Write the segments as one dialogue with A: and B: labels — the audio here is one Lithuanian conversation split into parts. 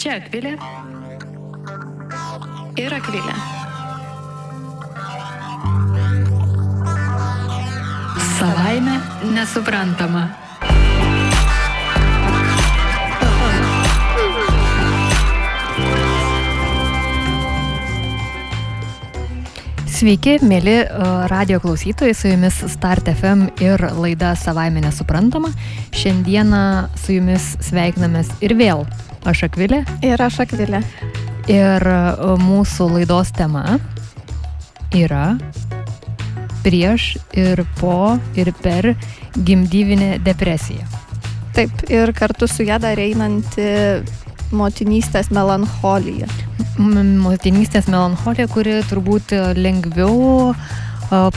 A: Čia Akvilė ir Akvilė. Savaime nesuprantama. Sveiki, mėly radio klausytojai, su jumis Start FM ir laida Savaime nesuprantama. Šiandieną su jumis sveikinamės ir vėl. Aš Akvilė.
B: Ir aš Akvilė.
A: Ir mūsų laidos tema yra prieš ir po ir per gimdyvinę depresiją.
B: Taip, ir kartu su ją dar einanti motinystės melancholija.
A: Motinystės melancholija, kuri turbūt lengviau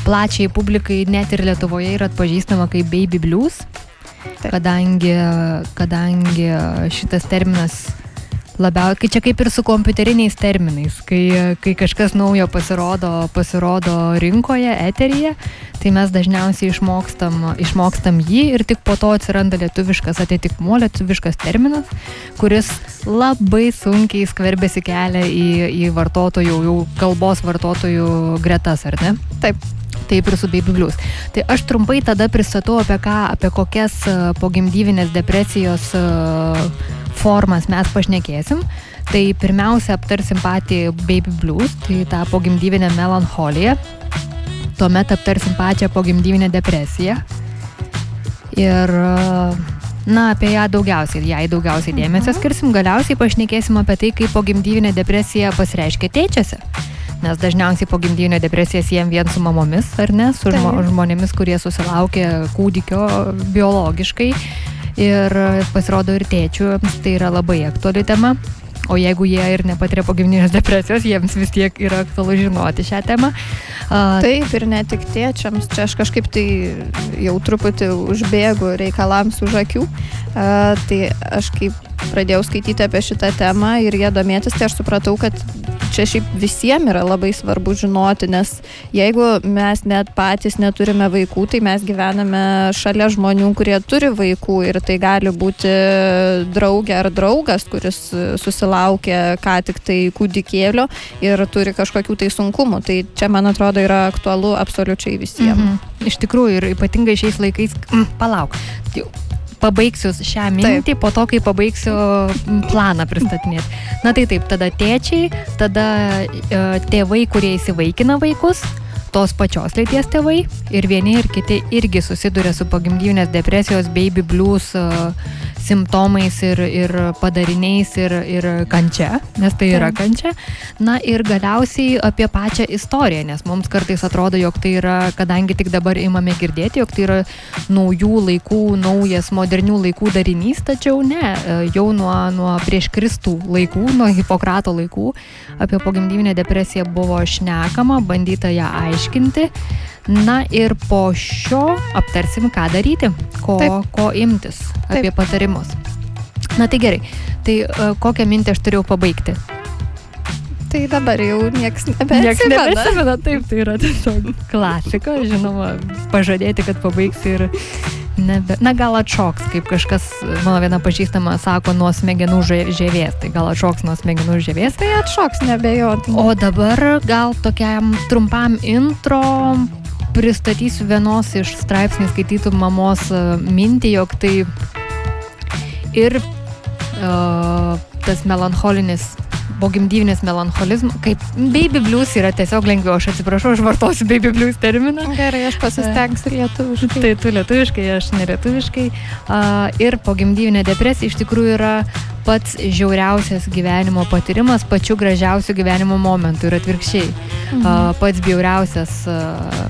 A: plačiai publikai net ir Lietuvoje yra atpažįstama kaip baby blues. Kadangi, kadangi šitas terminas labiau, kai čia kaip ir su kompiuteriniais terminais, kai, kai kažkas naujo pasirodo, pasirodo rinkoje, eteryje, tai mes dažniausiai išmokstam, išmokstam jį ir tik po to atsiranda lietuviškas atitikmuo, lietuviškas terminas, kuris labai sunkiai skverbėsi kelią į, į vartotojų, jau kalbos vartotojų gretas, ar ne?
B: Taip.
A: Taip ir su baby blues. Tai aš trumpai tada pristatau apie ką, apie kokias pogimdyvinės depresijos uh, formas mes pašnekėsim. Tai pirmiausia aptarsim patį baby blues, tai tą pogimdyvinę melancholiją. Tuomet aptarsim pačią pogimdyvinę depresiją. Ir na, apie ją daugiausiai, jai daugiausiai dėmesio mhm. skirsim. Galiausiai pašnekėsim apie tai, kaip pogimdyvinė depresija pasireiškia tėčiose. Nes dažniausiai pogimdyvinė depresija siejam vien su mamomis, ar ne, su žmo, žmonėmis, kurie susilaukė kūdikio biologiškai ir pasirodo ir tėčių tai yra labai aktuali tema. O jeigu jie ir nepatiria pogimdyvinės depresijos, jiems vis tiek yra aktualu žinoti šią temą.
B: Uh, Taip, ir ne tik tėčiams, čia aš kažkaip tai jau truputį užbėgu reikalams už akių. Uh, tai aš kaip pradėjau skaityti apie šitą temą ir ją domėtis, tai aš supratau, kad čia šiaip visiems yra labai svarbu žinoti, nes jeigu mes net patys neturime vaikų, tai mes gyvename šalia žmonių, kurie turi vaikų ir tai gali būti draugė ar draugas, kuris susilaukė ką tik tai kūdikėlio ir turi kažkokių tai sunkumų. Tai čia, man atrodo, yra aktualu absoliučiai visiems. Mhm.
A: Iš tikrųjų ir ypatingai šiais laikais, palauk, pabaigsiu šią mintį, taip. po to, kai pabaigsiu planą pristatinėti. Na tai taip, tada tėčiai, tada e, tėvai, kurie įsivaikina vaikus, tos pačios lyties tėvai ir vieni ir kiti irgi susiduria su pogimdyvinės depresijos, baby blues uh, simptomais ir, ir padariniais ir, ir kančia, nes tai yra kančia. Na ir galiausiai apie pačią istoriją, nes mums kartais atrodo, jog tai yra, kadangi tik dabar imame girdėti, jog tai yra naujų laikų, naujas modernių laikų darinys, tačiau ne, jau nuo, nuo prieš Kristų laikų, nuo Hipokrato laikų apie pogimdyvinę depresiją buvo šnekama, bandyta ją aiškinti. Na ir po šio aptarsim, ką daryti, ko, Taip. ko imtis apie Taip. patarimus. Na tai gerai, tai uh, kokią mintį aš turėjau pabaigti?
B: Tai dabar jau niekas nebesimena. Niekas
A: nebesimena, taip, tai yra tiesiog klasika, žinoma, pažadėti, kad pabaigsi ir nebe, na gal atšoks, kaip kažkas, mano viena pažįstama sako, nuo smegenų žievės, tai gal atšoks nuo smegenų žievės.
B: Tai atšoks nebejotinai.
A: O dabar gal tokiam trumpam intro pristatysiu vienos iš straipsnių skaitytų mamos e, mintį, jog tai ir uh, tas melancholinis pogimdyvinis melancholizmas, kaip baby blues yra tiesiog lengviau, aš atsiprašau, aš vartosiu baby blues terminą.
B: Gerai, aš pasistengsiu lietuviškai.
A: Tai tu lietuviškai, aš nelietuviškai. Ir pogimdyvinė depresija iš tikrųjų yra pats žiauriausias gyvenimo patyrimas, pačiu gražiausiu gyvenimo momentu ir atvirkščiai. Mhm. Pats bjauriausias,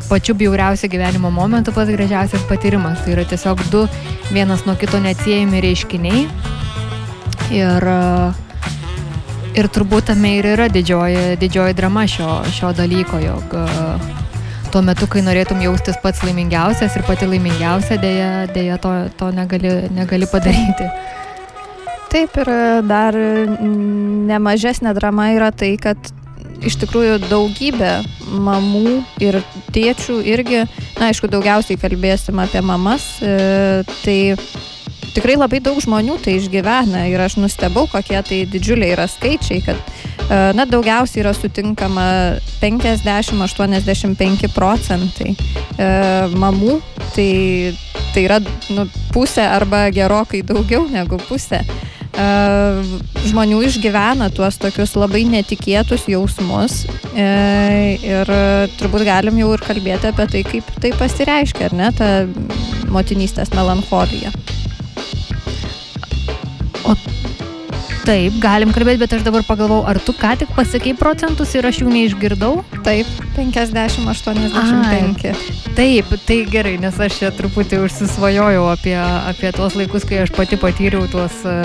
A: pačiu bjauriausiu gyvenimo momentu, pats gražiausias patyrimas. Tai yra tiesiog du vienas nuo kito neatsiejami reiškiniai. Ir uh, Ir turbūt tame ir yra didžioji, didžioji drama šio, šio dalyko, jog tuo metu, kai norėtum jaustis pats laimingiausias ir pati laimingiausia, dėja, dėja to, to negali, negali padaryti.
B: Taip ir dar nemažesnė drama yra tai, kad iš tikrųjų daugybė mamų ir tėčių irgi, na aišku, daugiausiai kalbėsim apie mamas, e, tai tikrai labai daug žmonių tai išgyvena ir aš nustebau, kokie tai didžiuliai yra skaičiai, kad e, na, daugiausiai yra sutinkama 50-85 procentai e, mamų, tai, tai yra nu, pusė arba gerokai daugiau negu pusė e, žmonių išgyvena tuos tokius labai netikėtus jausmus e, ir turbūt galim jau ir kalbėti apie tai, kaip tai pasireiškia, ar ne, ta motinystės melancholija.
A: Taip, galim kalbėti, bet aš dabar pagalvojau, ar tu ką tik pasakėjai procentus ir aš jų neišgirdau?
B: Taip, 50-85.
A: Taip, tai gerai, nes aš čia truputį užsisvajojau apie, apie tuos laikus, kai aš pati patyriau tuos uh,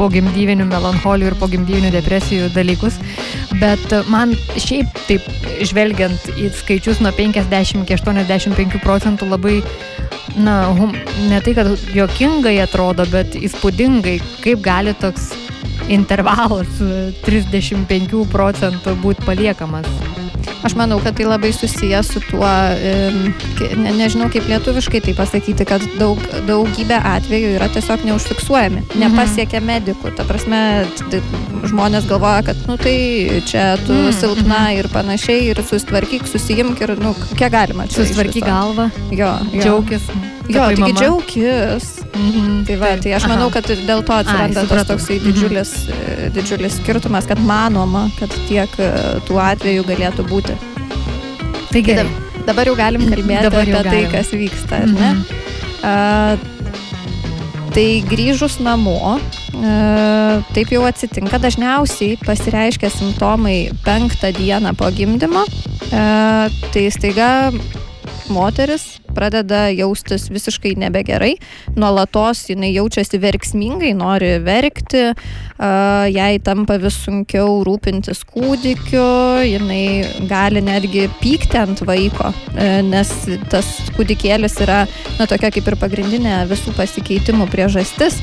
A: pogimdyvinių melancholijų ir pogimdyvinių depresijų dalykus. Bet man šiaip taip, žvelgiant į skaičius nuo 50 iki 85 procentų labai na, hum, ne tai, kad jokingai atrodo, bet įspūdingai, kaip gali toks intervalas 35 procentų būti paliekamas.
B: Aš manau, kad tai labai susijęs su tuo, ne, nežinau kaip lietuviškai tai pasakyti, kad daug, daugybė atvejų yra tiesiog neužfiksuojami, mhm. nepasiekia medikų. Ta prasme, žmonės galvoja, kad, nu tai čia tu mm, silpna mm. ir panašiai, ir susitvarkyk, susijimk ir, nu, kiek galima.
A: Susitvarkyk galvą.
B: Jo, jo.
A: Džiaugis.
B: Jo, tik džiaugis. Mhm. Tai, va, tai aš manau, kad dėl to atsiranda Ai, tas toksai mhm. didžiulis, mhm. didžiulis skirtumas, kad manoma, kad tiek e, tų atvejų galėtų būti.
A: Tai gerai.
B: Dabar jau galim kalbėti dabar apie tai, galim. kas vyksta, ar ne? Mhm. A, tai grįžus namo, a, taip jau atsitinka, dažniausiai pasireiškia simptomai penktą dieną po gimdymo, a, tai staiga moteris pradeda jaustis visiškai nebegerai, nuolatos jinai jaučiasi verksmingai, nori verkti, jai tampa vis sunkiau rūpintis kūdikiu, jinai gali netgi pykti ant vaiko, e, nes tas kūdikėlis yra, na, tokia kaip ir pagrindinė visų pasikeitimų priežastis.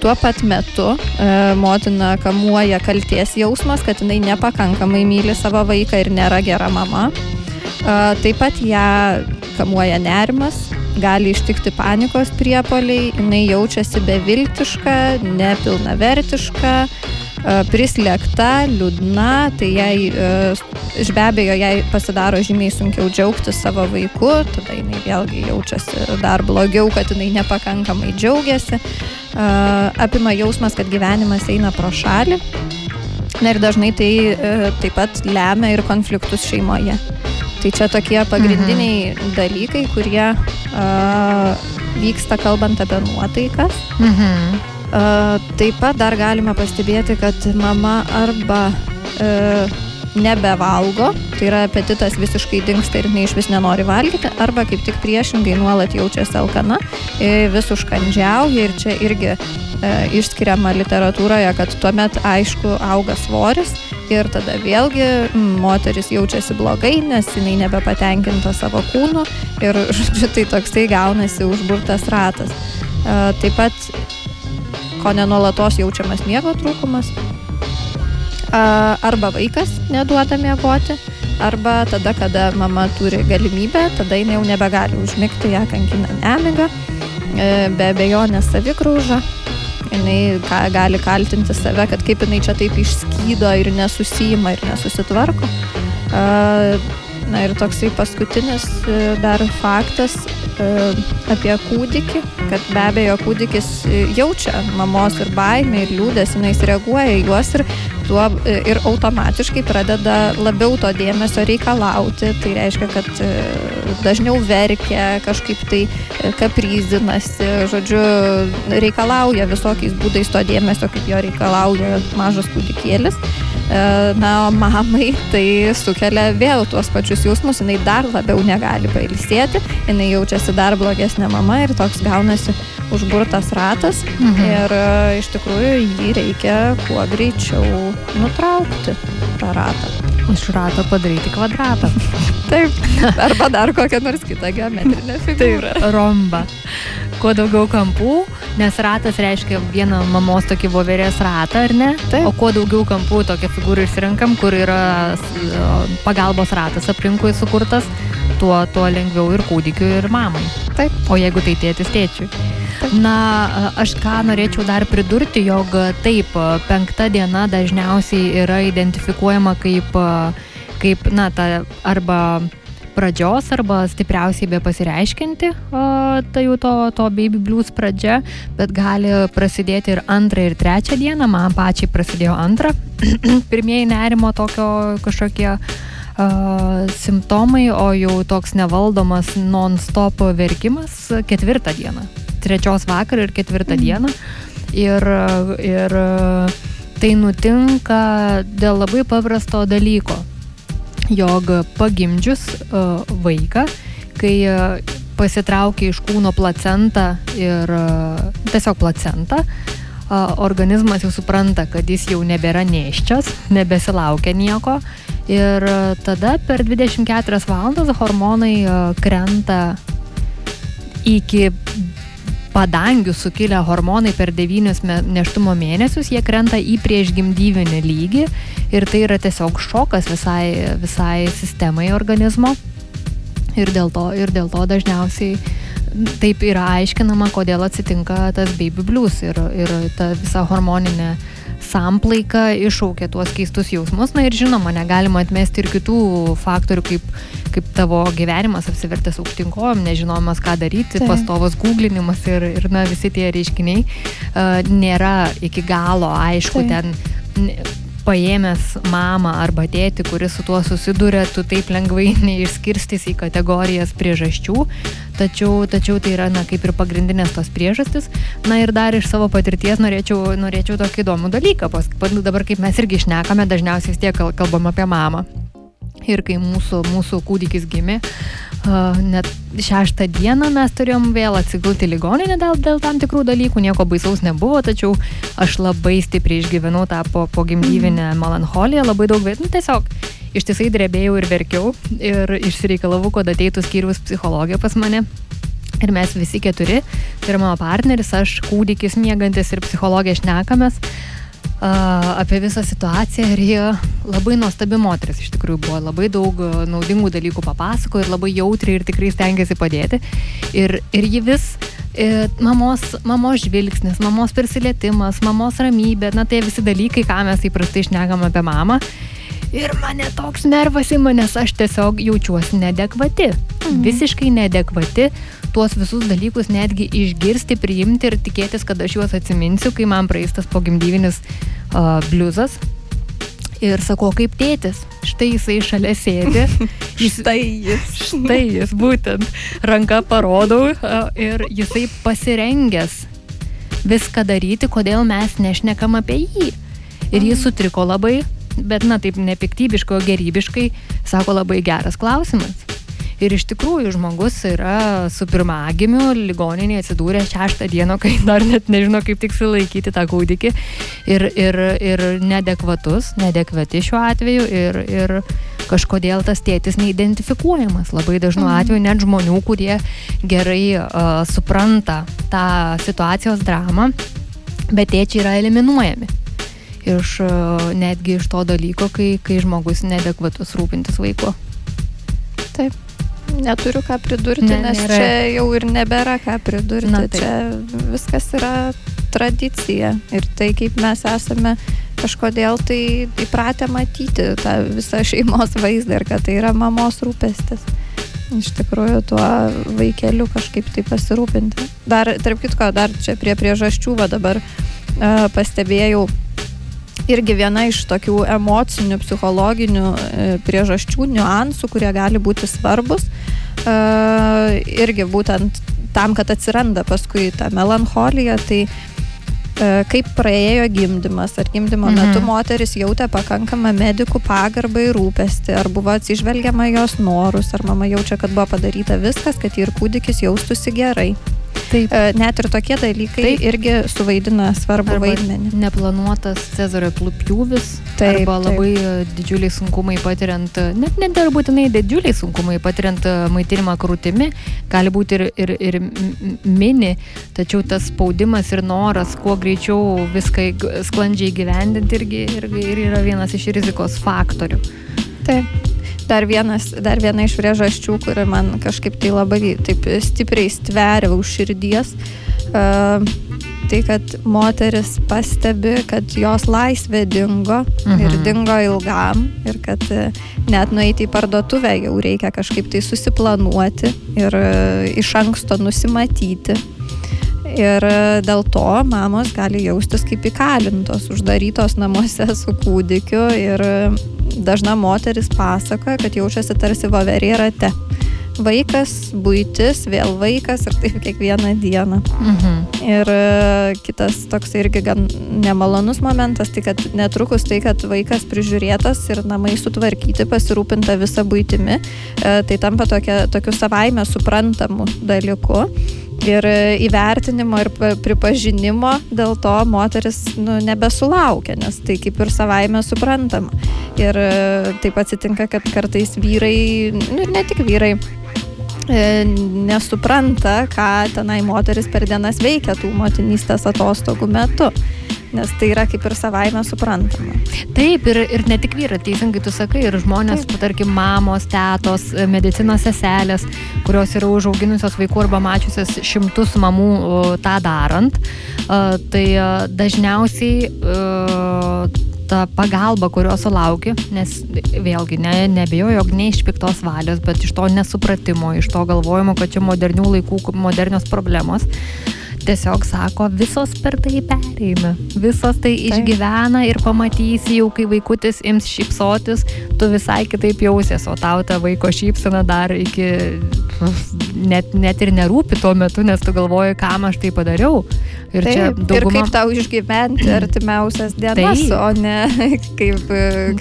B: Tuo pat metu e, motina kamuoja kalties jausmas, kad jinai nepakankamai myli savo vaiką ir nėra gera mama. Taip pat ją kamuoja nerimas, gali ištikti panikos priepoliai, jinai jaučiasi beviltiška, nepilnavertiška, prislėgta, liūdna, tai jai iš be abejo jai pasidaro žymiai sunkiau džiaugtis savo vaiku, tada jinai vėlgi jaučiasi dar blogiau, kad jinai nepakankamai džiaugiasi, apima jausmas, kad gyvenimas eina pro šalį. Na ir dažnai tai taip pat lemia ir konfliktus šeimoje. Tai čia tokie pagrindiniai mhm. dalykai, kurie uh, vyksta kalbant apie nuotaikas. Mhm. Uh, taip pat dar galime pastebėti, kad mama arba uh, nebevalgo, tai yra apetitas visiškai dinksta ir jinai iš vis nenori valgyti, arba kaip tik priešingai nuolat jaučiasi alkana, vis užkandžiauja ir čia irgi e, išskiriama literatūroje, kad tuomet aišku auga svoris ir tada vėlgi moteris jaučiasi blogai, nes jinai nebepatenkinta savo kūnu ir, žodžiu, tai toksai gaunasi užburtas ratas. E, taip pat, ko nenuolatos jaučiamas miego trūkumas, e, arba vaikas neduoda miegoti, arba tada, kada mama turi galimybę, tada jinai jau nebegali užmigti, ją kankina nemiga, e, be abejonės savigrauža jinai ką, gali kaltinti save, kad kaip jinai čia taip išskydo ir nesusijima ir nesusitvarko. Na ir toksai paskutinis e, dar faktas e, apie kūdikį, kad be abejo kūdikis e, jaučia mamos ir baimę ir liūdės, jinai reaguoja į juos ir tuo e, ir automatiškai pradeda labiau to dėmesio reikalauti. Tai reiškia, kad e, dažniau verkia, kažkaip tai e, kaprizinasi, žodžiu, reikalauja visokiais būdais to dėmesio, kaip jo reikalauja mažas kūdikėlis. Na, o mamai tai sukelia vėl tuos pačius jausmus, jinai dar labiau negali pailsėti, jinai jaučiasi dar blogesnė mama ir toks gaunasi užburtas ratas mhm. ir iš tikrųjų jį reikia kuo greičiau nutraukti tą ratą.
A: Iš rato padaryti kvadratą.
B: Taip. Arba dar kokią nors kitą geometrinę figūrą.
A: Taip, romba. Kuo daugiau kampų, nes ratas reiškia vieną mamos tokį voverės ratą, ar ne? Taip. O kuo daugiau kampų tokią figūrą išsirinkam, kur yra pagalbos ratas aplinkui sukurtas, tuo, tuo lengviau ir kūdikiu, ir mamai.
B: Taip.
A: O jeigu tai tėtis tėčiui. Na, aš ką norėčiau dar pridurti, jog taip, penkta diena dažniausiai yra identifikuojama kaip, kaip na, ta arba pradžios arba stipriausiai be pasireiškinti, tai jau to, to baby blues pradžia, bet gali prasidėti ir antrą ir trečią dieną, man pačiai prasidėjo antrą, pirmieji nerimo tokio kažkokie simptomai, o jau toks nevaldomas non-stop verkimas ketvirtą dieną, trečios vakarą ir ketvirtą mm. dieną. Ir, ir tai nutinka dėl labai paprasto dalyko jog pagimdžius uh, vaiką, kai uh, pasitraukia iš kūno placenta ir uh, tiesiog placenta, organizmas jau supranta, kad jis jau nebėra neščias, nebesilaukia nieko ir tada per 24 valandas hormonai krenta iki padangių sukilę hormonai per devynius neštumo mėnesius, jie krenta į priešgimdyvinį lygį ir tai yra tiesiog šokas visai, visai sistemai organizmo. Ir dėl to, ir dėl to dažniausiai taip yra aiškinama, kodėl atsitinka tas baby blues ir, ir ta visa hormoninė samplaika iššaukia tuos keistus jausmus. Na ir žinoma, negalima atmesti ir kitų faktorių, kaip, kaip tavo gyvenimas apsivertęs aukštinkojom, nežinojimas, ką daryti, tai. pastovas googlinimas ir, ir na, visi tie reiškiniai uh, nėra iki galo aišku tai. ten paėmęs mamą arba tėtį, kuris su tuo susiduria, tu taip lengvai neišskirstys į kategorijas priežasčių, tačiau, tačiau tai yra, na, kaip ir pagrindinės tos priežastis. Na ir dar iš savo patirties norėčiau, norėčiau tokį įdomų dalyką, pas, dabar kaip mes irgi išnekame, dažniausiai vis tiek kalbam apie mamą. Ir kai mūsų, mūsų kūdikis gimė, net šeštą dieną mes turėjom vėl atsigulti ligoninę dėl, dėl tam tikrų dalykų, nieko baisaus nebuvo, tačiau aš labai stipriai išgyvenau tą po, po gimdyvinę mhm. melancholiją, labai daug vietų, nu, tiesiog ištisai drebėjau ir verkiau ir išsireikalavau, kad ateitų skyrius psichologija pas mane. Ir mes visi keturi, tai yra mano partneris, aš kūdikis mėgantis ir psichologija šnekamės apie visą situaciją ir ji labai nuostabi moteris iš tikrųjų buvo, labai daug naudingų dalykų papasako ir labai jautriai ir tikrai stengiasi padėti. Ir, ir ji vis, e, mamos, mamos žvilgsnis, mamos prisilietimas, mamos ramybė, na tai visi dalykai, ką mes įprastai išnekam apie mamą. Ir mane toks nervas ima, nes aš tiesiog jaučiuosi nedekvati. Mhm. Visiškai nedekvati tuos visus dalykus netgi išgirsti, priimti ir tikėtis, kad aš juos atsiminsiu, kai man praeis tas pogimdyvinis uh, bliuzas. Ir sakau, kaip tėtis, štai jisai šalia sėdi.
B: Jis, štai jis.
A: Štai jis, būtent. Ranka parodau uh, ir jisai pasirengęs viską daryti, kodėl mes nešnekam apie jį. Ir jis sutriko labai, bet, na, taip nepiktybiškai, o gerybiškai, sako labai geras klausimas. Ir iš tikrųjų žmogus yra su pirmagimiu, ligoninėje atsidūrė šeštą dieną, kai dar net nežino, kaip tiksliai laikyti tą kūdikį. Ir, ir, ir nedekvatus, nedekvati šiuo atveju. Ir, ir kažkodėl tas tėtis neidentifikuojamas. Labai dažnu mhm. atveju net žmonių, kurie gerai uh, supranta tą situacijos dramą, bet tėčiai yra eliminuojami iš netgi iš to dalyko, kai, kai žmogus nedekvatus rūpintis vaiku.
B: Taip neturiu ką pridurti, ne, nes nėra. čia jau ir nebėra ką pridurti. Na, taip. čia viskas yra tradicija ir tai, kaip mes esame kažkodėl tai įpratę matyti tą visą šeimos vaizdą ir kad tai yra mamos rūpestis. Iš tikrųjų, tuo vaikeliu kažkaip tai pasirūpinti. Dar, tarp kitko, dar čia prie priežasčių, va dabar uh, pastebėjau, irgi viena iš tokių emocinių, psichologinių e, priežasčių, niuansų, kurie gali būti svarbus. Irgi būtent tam, kad atsiranda paskui ta melancholija, tai kaip praėjo gimdymas, ar gimdymo mhm. metu moteris jautė pakankamą medikų pagarbą ir rūpestį, ar buvo atsižvelgiama jos norus, ar mama jaučia, kad buvo padaryta viskas, kad ir kūdikis jaustųsi gerai. Taip. E, net ir tokie dalykai taip. irgi suvaidina svarbu arba vaidmenį.
A: Neplanuotas Cezario pjūvis, taip, arba labai taip. didžiuliai sunkumai patiriant, net net dar būtinai didžiuliai sunkumai patiriant maitinimą krūtimi, gali būti ir, ir, ir mini, tačiau tas spaudimas ir noras kuo greičiau viską sklandžiai gyvendinti irgi, irgi ir yra vienas iš rizikos faktorių.
B: Taip. Dar, vienas, dar viena iš priežasčių, kuri man kažkaip tai labai taip stipriai stveria už širdies, uh, tai kad moteris pastebi, kad jos laisvė dingo mhm. ir dingo ilgam ir kad e, net nueiti į parduotuvę jau reikia kažkaip tai susiplanuoti ir uh, iš anksto nusimatyti. Ir dėl to mamos gali jaustis kaip įkalintos, uždarytos namuose su kūdikiu ir dažna moteris pasakoja, kad jaučiasi tarsi voverė rate. Vaikas, būtis, vėl vaikas ir taip kiekvieną dieną. Mhm. Ir e, kitas toks irgi gan nemalonus momentas, tai kad netrukus tai, kad vaikas prižiūrėtas ir namai sutvarkyti, pasirūpinta visą būtimi, e, tai tampa tokia, tokiu savaime suprantamu dalyku ir įvertinimo ir pripažinimo dėl to moteris nu, nebesulaukia, nes tai kaip ir savaime suprantama. Ir e, taip atsitinka, kad kartais vyrai, nu ne tik vyrai, e, nesupranta, ką tenai moteris per dienas veikia tų motinystės atostogų metu nes tai yra kaip ir savaime suprantama.
A: Taip, ir, ir ne tik vyrai, teisingai tu sakai, ir žmonės, Taip. tarkim, mamos, tetos, medicinos seselės, kurios yra užauginusios vaikų arba mačiusios šimtus mamų tą darant, tai dažniausiai ta pagalba, kurios sulaukia, nes vėlgi ne, nebejoju, jog ne iš piktos valios, bet iš to nesupratimo, iš to galvojimo, kad čia modernių laikų, modernios problemos tiesiog sako, visos per tai pereina, visos tai Taip. išgyvena ir pamatysi jau, kai vaikutis ims šypsotis, tu visai kitaip jausies, o tau ta vaiko šypsena dar iki net, net ir nerūpi tuo metu, nes tu galvoji, kam aš tai padariau.
B: Ir, Taip, dauguma... ir kaip tau išgyventi artimiausias dienas, taip. o ne kaip,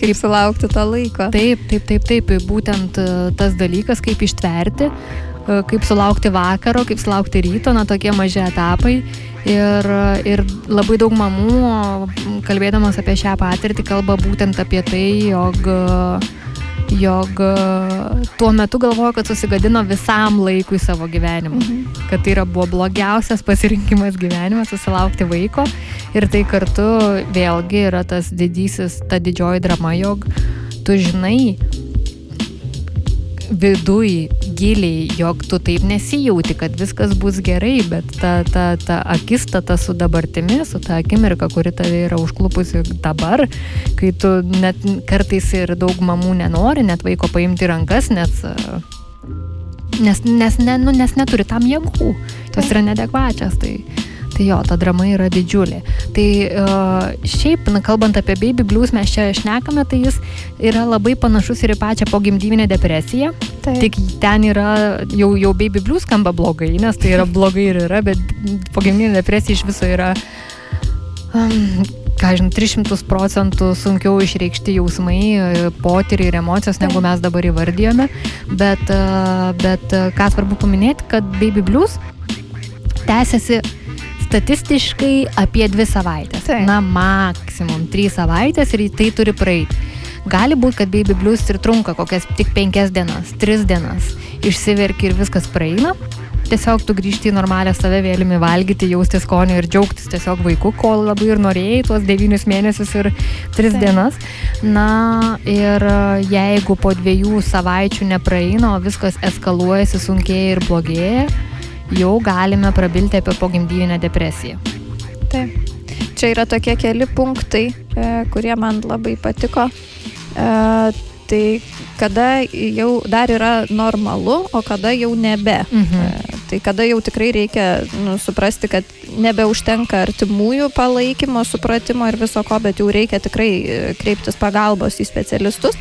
B: kaip sulaukti to laiko.
A: Taip, taip, taip, taip, būtent e, tas dalykas, kaip ištverti kaip sulaukti vakaro, kaip sulaukti ryto, na tokie maži etapai. Ir, ir labai daug mamų, kalbėdamas apie šią patirtį, kalba būtent apie tai, jog, jog tuo metu galvoja, kad susigadino visam laikui savo gyvenimą. Mhm. Kad tai yra buvo blogiausias pasirinkimas gyvenime, susilaukti vaiko. Ir tai kartu vėlgi yra tas didysis, ta didžioji drama, jog tu žinai, viduj giliai, jog tu taip nesijauti, kad viskas bus gerai, bet ta, ta, ta akistata su dabartimi, su ta akimirka, kuri tave yra užklupusi dabar, kai tu net kartais ir daug mamų nenori net vaiko paimti rankas, nes nes, nes, ne, nu, nes neturi tam jėgų, tos yra nedekvačias. Tai, Tai jo, ta drama yra didžiulė. Tai uh, šiaip, na, kalbant apie baby blues, mes čia šnekame, tai jis yra labai panašus ir į pačią pogimdyvinę depresiją. Taip. Tik ten yra, jau, jau baby blues skamba blogai, nes tai yra blogai ir yra, bet pogimdyvinė depresija iš viso yra um, ką žinau, 300 procentų sunkiau išreikšti jausmai, potyriai ir emocijos, negu mes dabar įvardyjome. Bet, bet ką svarbu paminėti, kad Baby Blues tęsiasi statistiškai apie dvi savaitės. Taip. Na, maksimum trys savaitės ir tai turi praeiti. Gali būti, kad baby blues ir trunka kokias tik penkias dienas, tris dienas. Išsiverki ir viskas praeina. Tiesiog tu grįžti į normalią save vėlimi valgyti, jausti skonį ir džiaugtis tiesiog vaiku, kol labai ir norėjai tuos devynius mėnesius ir tris Taip. dienas. Na ir jeigu po dviejų savaičių nepraeina, o viskas eskaluojasi, sunkėja ir blogėja, jau galime prabilti apie pogimdyvinę depresiją.
B: Taip. Čia yra tokie keli punktai, e, kurie man labai patiko. E, tai kada jau dar yra normalu, o kada jau nebe. Mhm. E, tai kada jau tikrai reikia nu, suprasti, kad nebeužtenka artimųjų palaikymo, supratimo ir viso ko, bet jau reikia tikrai kreiptis pagalbos į specialistus,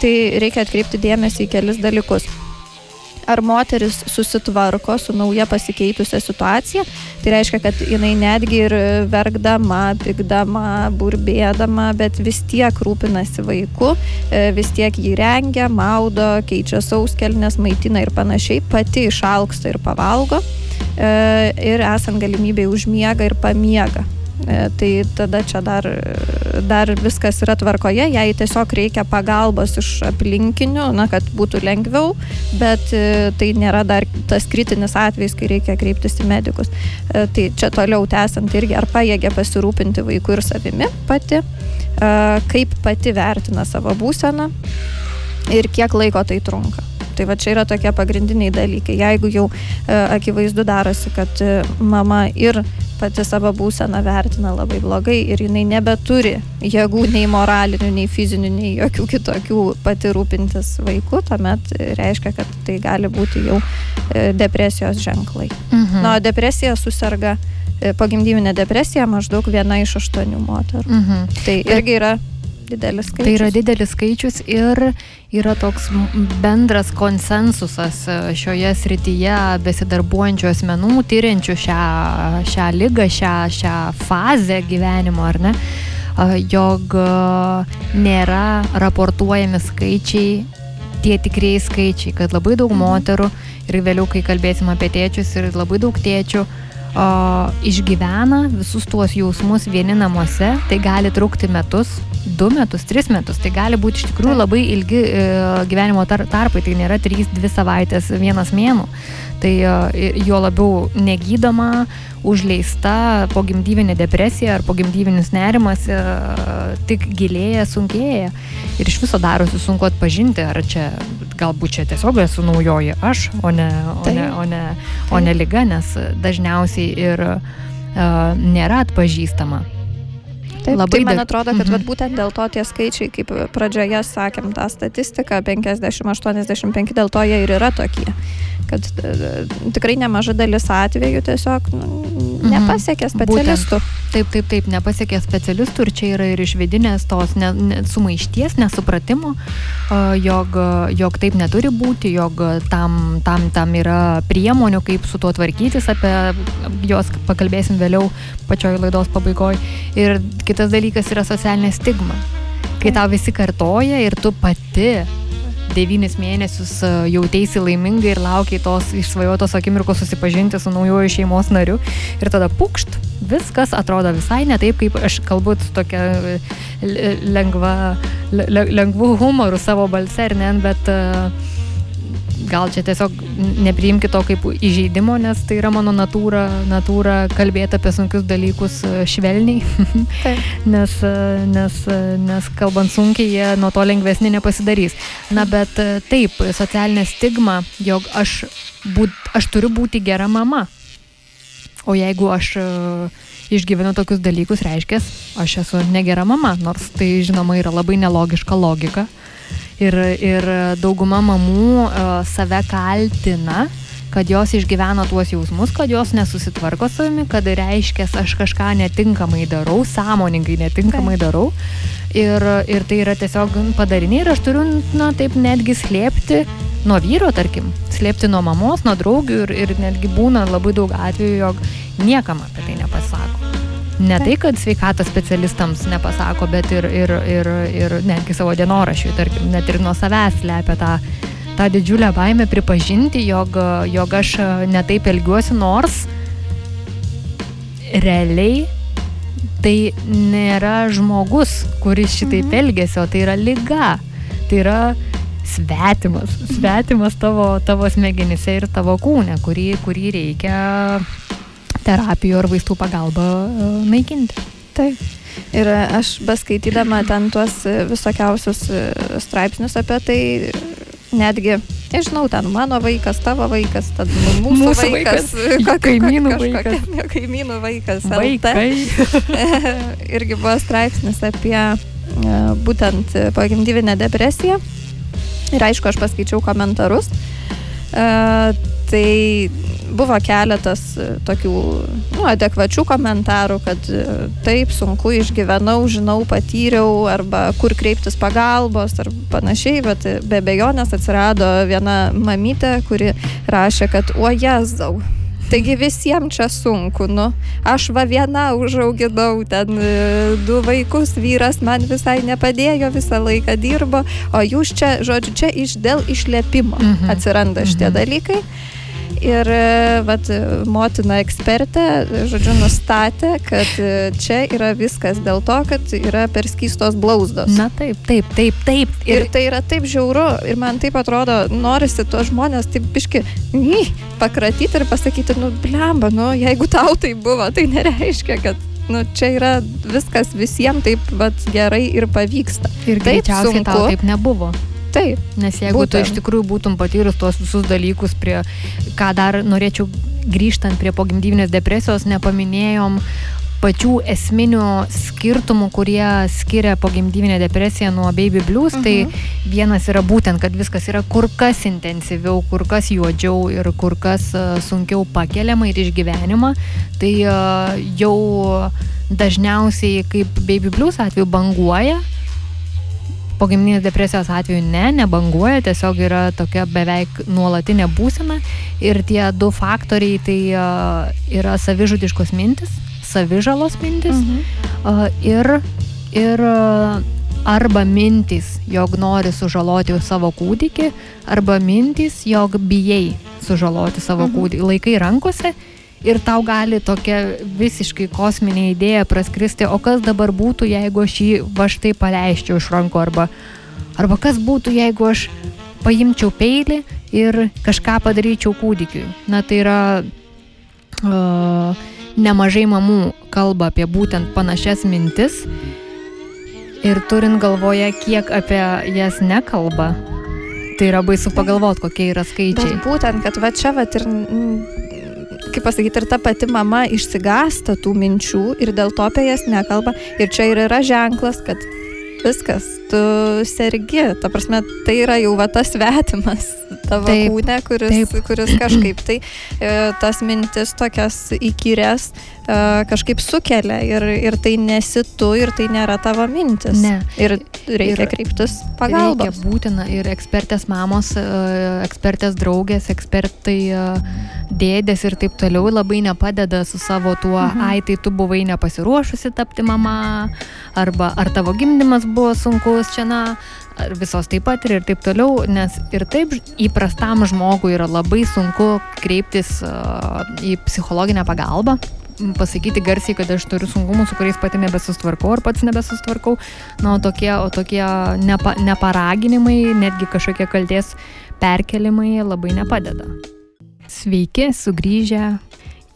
B: tai reikia atkreipti dėmesį į kelis dalykus ar moteris susitvarko su nauja pasikeitusią situaciją. Tai reiškia, kad jinai netgi ir verkdama, pykdama, burbėdama, bet vis tiek rūpinasi vaiku, e, vis tiek jį rengia, maudo, keičia sauskelnes, maitina ir panašiai, pati išalksta ir pavalgo e, ir esant galimybėj užmiega ir pamiega. E, tai tada čia dar, dar viskas yra tvarkoje, jai tiesiog reikia pagalbos iš aplinkinių, na, kad būtų lengviau, bet e, tai nėra dar tas kritinis atvejis, kai reikia kreiptis į medikus. E, tai čia toliau tęsant irgi, ar pajėgia pasirūpinti vaiku ir savimi pati, kaip pati vertina savo būseną ir kiek laiko tai trunka. Tai va čia yra tokie pagrindiniai dalykai. Jeigu jau e, akivaizdu darosi, kad e, mama ir pati savo būseną vertina labai blogai ir jinai nebeturi jėgų nei moralinių, nei fizinių, nei jokių kitokių pati rūpintis vaiku, tuomet reiškia, kad tai gali būti jau e, depresijos ženklai. Mhm. Na, depresija susirga e, pagimdyvinė depresija maždaug viena iš aštuonių moterų. Mhm. Tai irgi yra didelis skaičius.
A: Tai yra didelis skaičius ir yra toks bendras konsensusas e, šioje srityje besidarbuojančių asmenų, tyriančių šią, šią lygą, šią, šią fazę gyvenimo, ar ne, jog e, nėra raportuojami skaičiai, tie tikrieji skaičiai, kad labai daug mhm. moterų ir vėliau, kai kalbėsim apie tėčius, ir labai daug tėčių, o, išgyvena visus tuos jausmus vieni namuose, tai gali trukti metus, du metus, tris metus. Tai gali būti iš tikrųjų labai ilgi e, gyvenimo tar tarpai, tai nėra trys, dvi savaitės, vienas mėnų. Tai e, jo labiau negydoma, užleista pogimdyvinė depresija ar pogimdyvinis nerimas e, tik gilėja, sunkėja. Ir iš viso darosi sunku atpažinti, ar čia galbūt čia tiesiog esu naujoji aš, o ne, o ne, o ne, o ne lyga, nes dažniausiai ir uh, nėra atpažįstama.
B: Taip, labai tai man atrodo, kad mhm. vat, būtent dėl to tie skaičiai, kaip pradžioje sakėm, tą statistiką 50-85, dėl to jie ir yra tokie. Kad e, tikrai nemaža dalis atvejų tiesiog nu, mhm. nepasiekė specialistų.
A: Būtent. Taip, taip, taip, nepasiekė specialistų ir čia yra ir iš vidinės tos ne, ne, sumaišties, nesupratimo, jog, jog taip neturi būti, jog tam, tam, tam yra priemonių, kaip su tuo tvarkytis, apie juos pakalbėsim vėliau pačioj laidos pabaigoje. Ir kitas dalykas yra socialinė stigma. Kai tau visi kartoja ir tu pati devynis mėnesius e, jautėsi laimingai ir laukiai tos išsvajotos akimirkos susipažinti su naujoju šeimos nariu. Ir tada pukšt, viskas atrodo visai ne taip, kaip aš kalbu tokia e, lengva, lengvu humoru savo balse, ar ne, bet uh, gal čia tiesiog nepriimki to kaip įžeidimo, nes tai yra mano natūra, natūra kalbėti apie sunkius dalykus e, švelniai, nes, e, nes, e, nes kalbant sunkiai, jie nuo to lengvesni nepasidarys. Na, bet taip, socialinė stigma, jog aš, būt, aš turiu būti gera mama. O jeigu aš išgyvenu tokius dalykus, reiškia, aš esu negera mama, nors tai žinoma yra labai nelogiška logika ir, ir dauguma mamų uh, save kaltina, kad jos išgyvena tuos jausmus, kad jos nesusitvarko savimi, kad reiškia, aš kažką netinkamai darau, sąmoningai netinkamai darau. Ir, ir tai yra tiesiog padariniai ir aš turiu, na, taip netgi slėpti nuo vyro, tarkim, slėpti nuo mamos, nuo draugių ir, ir netgi būna labai daug atvejų, jog niekam apie tai nepasako. Ne tai, kad sveikatos specialistams nepasako, bet ir, ir, ir, ir netgi savo dienorašiui, tarkim, net ir nuo savęs slepia tą, tą didžiulę baimę pripažinti, jog, jog aš netaip elgiuosi, nors realiai tai nėra žmogus, kuris šitaip mhm. elgesi, o tai yra lyga. Tai yra svetimas, svetimas tavo, tavo smegenyse ir tavo kūne, kurį, kurį reikia terapijų ar vaistų pagalba e, naikinti.
B: Taip. Ir aš beskaitydama ten tuos visokiausius e, straipsnius apie tai, netgi, nežinau, ten mano vaikas, tavo vaikas, tad mūsų, mūsų vaikas,
A: vaikas kaimynų vaikas.
B: Kaimynų vaikas. Irgi buvo straipsnis apie e, būtent pagimdyvinę depresiją. Ir aišku, aš paskaičiau komentarus. Tai buvo keletas e, tokių nu, adekvačių komentarų, kad e, taip sunku išgyvenau, žinau, patyriau, arba kur kreiptis pagalbos ar panašiai, bet be bejonės atsirado viena mamytė, kuri rašė, kad o jezau. Taigi visiems čia sunku, nu, aš va viena užauginau ten e, du vaikus, vyras man visai nepadėjo, visą laiką dirbo, o jūs čia, žodžiu, čia iš dėl išlėpimo mhm. atsiranda šitie mhm. dalykai. Ir e, vat, motina ekspertė, žodžiu, nustatė, kad e, čia yra viskas dėl to, kad yra perskystos blauzdos.
A: Na taip, taip, taip, taip.
B: Ir, ir tai yra taip žiauru ir man taip atrodo, norisi tuos žmonės taip biški ny, pakratyti ir pasakyti, nu, blemba, nu, jeigu tau tai buvo, tai nereiškia, kad nu, čia yra viskas visiems taip vat, gerai ir pavyksta.
A: Ir
B: taip
A: sunku. Tau taip nebuvo.
B: Taip.
A: Nes jeigu būtent. tu iš tikrųjų būtum patyrus tuos visus dalykus, prie ką dar norėčiau grįžtant prie pogimdyvinės depresijos, nepaminėjom pačių esminių skirtumų, kurie skiria pogimdyvinę depresiją nuo baby blues, tai mhm. tai vienas yra būtent, kad viskas yra kur kas intensyviau, kur kas juodžiau ir kur kas e, sunkiau pakeliama ir išgyvenima. Tai e, jau dažniausiai kaip baby blues atveju banguoja, pogimdyvinės depresijos atveju ne, nebanguoja, tiesiog yra tokia beveik nuolatinė būsena ir tie du faktoriai tai yra savižudiškos mintis, savižalos mintis mhm. ir, ir arba mintis, jog nori sužaloti savo kūdikį, arba mintis, jog bijai sužaloti savo mhm. kūdikį. Laikai rankose ir tau gali tokia visiškai kosminė idėja praskristi, o kas dabar būtų, jeigu aš jį va štai paleisčiau iš rankų, arba, arba kas būtų, jeigu aš paimčiau peilį ir kažką padaryčiau kūdikiui. Na tai yra uh, nemažai mamų kalba apie būtent panašias mintis ir turint galvoje, kiek apie jas nekalba, tai yra baisu pagalvoti, kokie yra skaičiai.
B: Bet būtent, kad va čia va ir kaip pasakyti, ir ta pati mama išsigasta tų minčių ir dėl to apie jas nekalba. Ir čia ir yra ženklas, kad viskas, tu sergi, ta prasme, tai yra jau va tas svetimas tavo taip, kūne, kuris, taip. kuris kažkaip tai e, tas mintis tokias įkyrės kažkaip sukelia ir, ir tai nesi tu ir tai nėra tavo mintis.
A: Ne.
B: Ir reikia ir kreiptis pagalbos.
A: Reikia būtina ir ekspertės mamos, ekspertės draugės, ekspertai dėdės ir taip toliau labai nepadeda su savo tuo, mhm. ai tai tu buvai nepasiruošusi tapti mama, arba ar tavo gimdymas buvo sunkus čia, na, ar visos taip pat ir, ir taip toliau, nes ir taip įprastam žmogui yra labai sunku kreiptis į psichologinę pagalbą, pasakyti garsiai, kad aš turiu sunkumų, su kuriais pati nebesustvarkau ar pats nebesustvarkau. Na, o tokie, o tokie nepa, neparaginimai, netgi kažkokie kalties perkelimai labai nepadeda. Sveiki, sugrįžę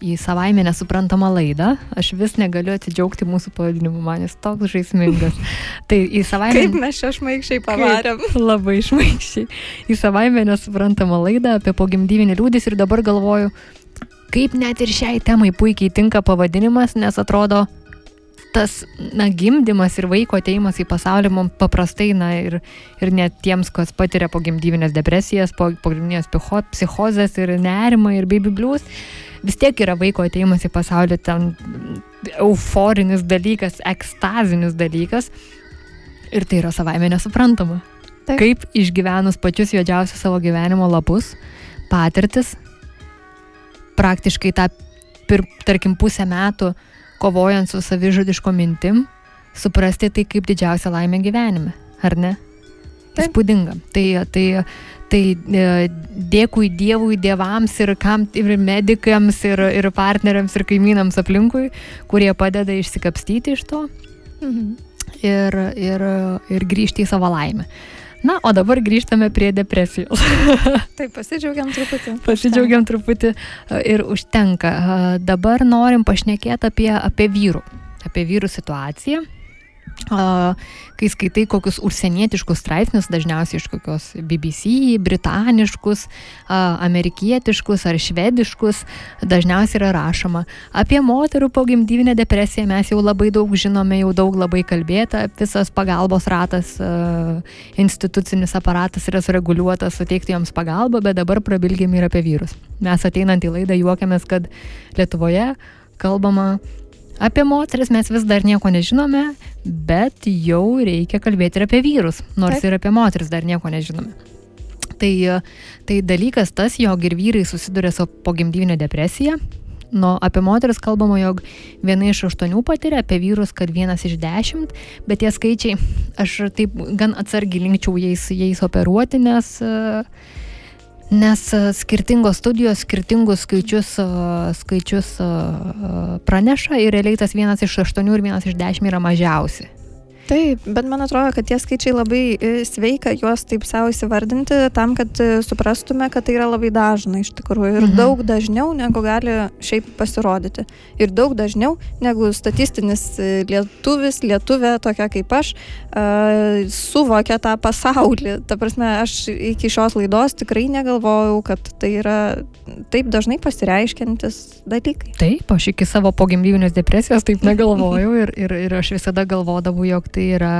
A: į savaime nesuprantamą laidą. Aš vis negaliu atsidžiaugti mūsų pavadinimu, man jis toks žaismingas. Tai į savaime...
B: Kaip mes čia šmaikščiai pavarėm.
A: Kaip, labai šmaikščiai. Į savaime nesuprantamą laidą apie pogimdyvinį liūdis ir dabar galvoju, kaip net ir šiai temai puikiai tinka pavadinimas, nes atrodo, tas na, gimdymas ir vaiko ateimas į pasaulį mums paprastai, na ir, ir net tiems, kas patiria pogimdyvinės depresijas, pogimdyvinės psichozės ir nerimą ir baby blues, vis tiek yra vaiko ateimas į pasaulį ten euforinis dalykas, ekstazinis dalykas ir tai yra savaime nesuprantama. Taip. Kaip išgyvenus pačius juodžiausius savo gyvenimo lapus, patirtis, praktiškai tą, pir, tarkim, pusę metų kovojant su savižudiško mintim, suprasti tai kaip didžiausia laimė gyvenime, ar ne? Taip. Įspūdinga. Tai, tai, tai e, dėkui Dievui, dievams ir, kam, ir medikams, ir, ir partneriams, ir kaimynams aplinkui, kurie padeda išsikapstyti iš to mhm. ir, ir, ir grįžti į savo laimę. Na, o dabar grįžtame prie depresijos.
B: Taip, pasidžiaugiam truputį.
A: Pasidžiaugiam truputį e, ir užtenka. E, dabar norim pašnekėti apie, apie vyrų, apie vyrų situaciją kai skaitai kokius užsienietiškus straipsnius, dažniausiai iš kokios BBC, britaniškus, amerikietiškus ar švediškus, dažniausiai yra rašoma apie moterų pogimdyvinę depresiją. Mes jau labai daug žinome, jau daug labai kalbėta, visas pagalbos ratas, institucinis aparatas yra sureguliuotas suteikti joms pagalbą, bet dabar prabilgėm ir apie vyrus. Mes ateinant į laidą juokiamės, kad Lietuvoje kalbama Apie moteris mes vis dar nieko nežinome, bet jau reikia kalbėti ir apie vyrus, nors Taip. ir apie moteris dar nieko nežinome. Tai, tai dalykas tas, jog ir vyrai susiduria su pogimdyvinė depresija. Nu, apie moteris kalbama, jog viena iš aštuonių patiria, apie vyrus, kad vienas iš dešimt, bet tie skaičiai, aš taip gan atsargiai linkčiau jais, jais operuoti, nes uh, Nes e, skirtingos studijos skirtingus skaičius, e, skaičius e, praneša ir realiai tas vienas iš aštuonių ir vienas iš dešimt yra mažiausi.
B: Taip, bet man atrodo, kad tie skaičiai labai e, sveika juos taip savo įsivardinti tam, kad e, suprastume, kad tai yra labai dažna iš tikrųjų ir mhm. daug dažniau negu gali šiaip pasirodyti. Ir daug dažniau negu statistinis e, lietuvis, lietuvė, tokia kaip aš, uh, suvokia tą pasaulį. Ta prasme, aš iki šios laidos tikrai negalvojau, kad tai yra taip dažnai pasireiškiantis dalykai.
A: Taip, aš iki savo pogimdyvinės depresijos taip negalvojau ir, ir, ir aš visada galvodavau, jog tai yra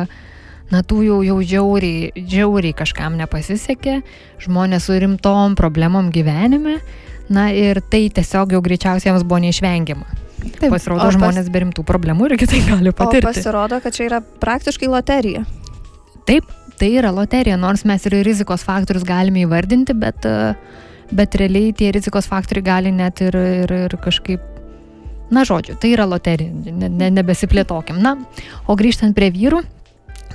A: na tų jau, jau žiauriai, žiauriai kažkam nepasisekė, žmonės su rimtom problemom gyvenime, na ir tai tiesiog jau greičiausiai jiems buvo neišvengiama. Taip, pasirodo, pas... žmonės be rimtų problemų irgi tai gali patirti.
B: O pasirodo, kad čia yra praktiškai loterija.
A: Taip, tai yra loterija, nors mes ir rizikos faktorius galime įvardinti, bet, bet realiai tie rizikos faktoriai gali net ir, ir, ir kažkaip Na, žodžiu, tai yra loterija, ne, ne, nebesiplėtokim. Na, o grįžtant prie vyrų,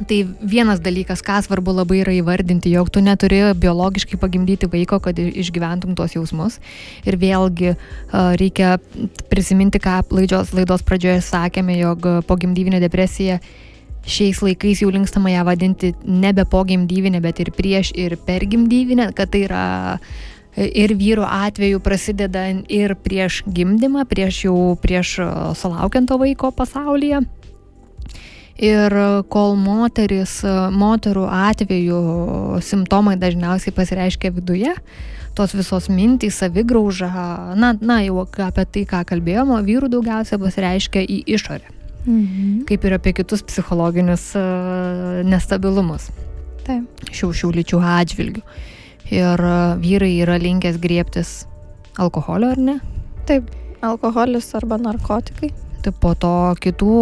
A: Tai vienas dalykas, ką svarbu labai yra įvardinti, jog tu neturi biologiškai pagimdyti vaiko, kad išgyventum tuos jausmus. Ir vėlgi reikia prisiminti, ką laidos, laidos pradžioje sakėme, jog pogimdyvinė depresija šiais laikais jau linkstama ją vadinti nebe pogimdyvinė, bet ir prieš ir per gimdyvinę, kad tai yra ir vyru atveju prasideda ir prieš gimdymą, prieš jau prieš sulaukiant to vaiko pasaulyje. Ir kol moteris, moterų atveju simptomai dažniausiai pasireiškia viduje, tos visos mintys, savigrauža, na, na jau apie tai, ką kalbėjome, vyrų daugiausia pasireiškia į išorę. Mhm. Kaip ir apie kitus psichologinius nestabilumus. Taip. Šių šių lyčių atžvilgių. Ir uh, vyrai yra linkęs griebtis alkoholio, ar ne?
B: Taip, alkoholis arba narkotikai
A: tai po to kitų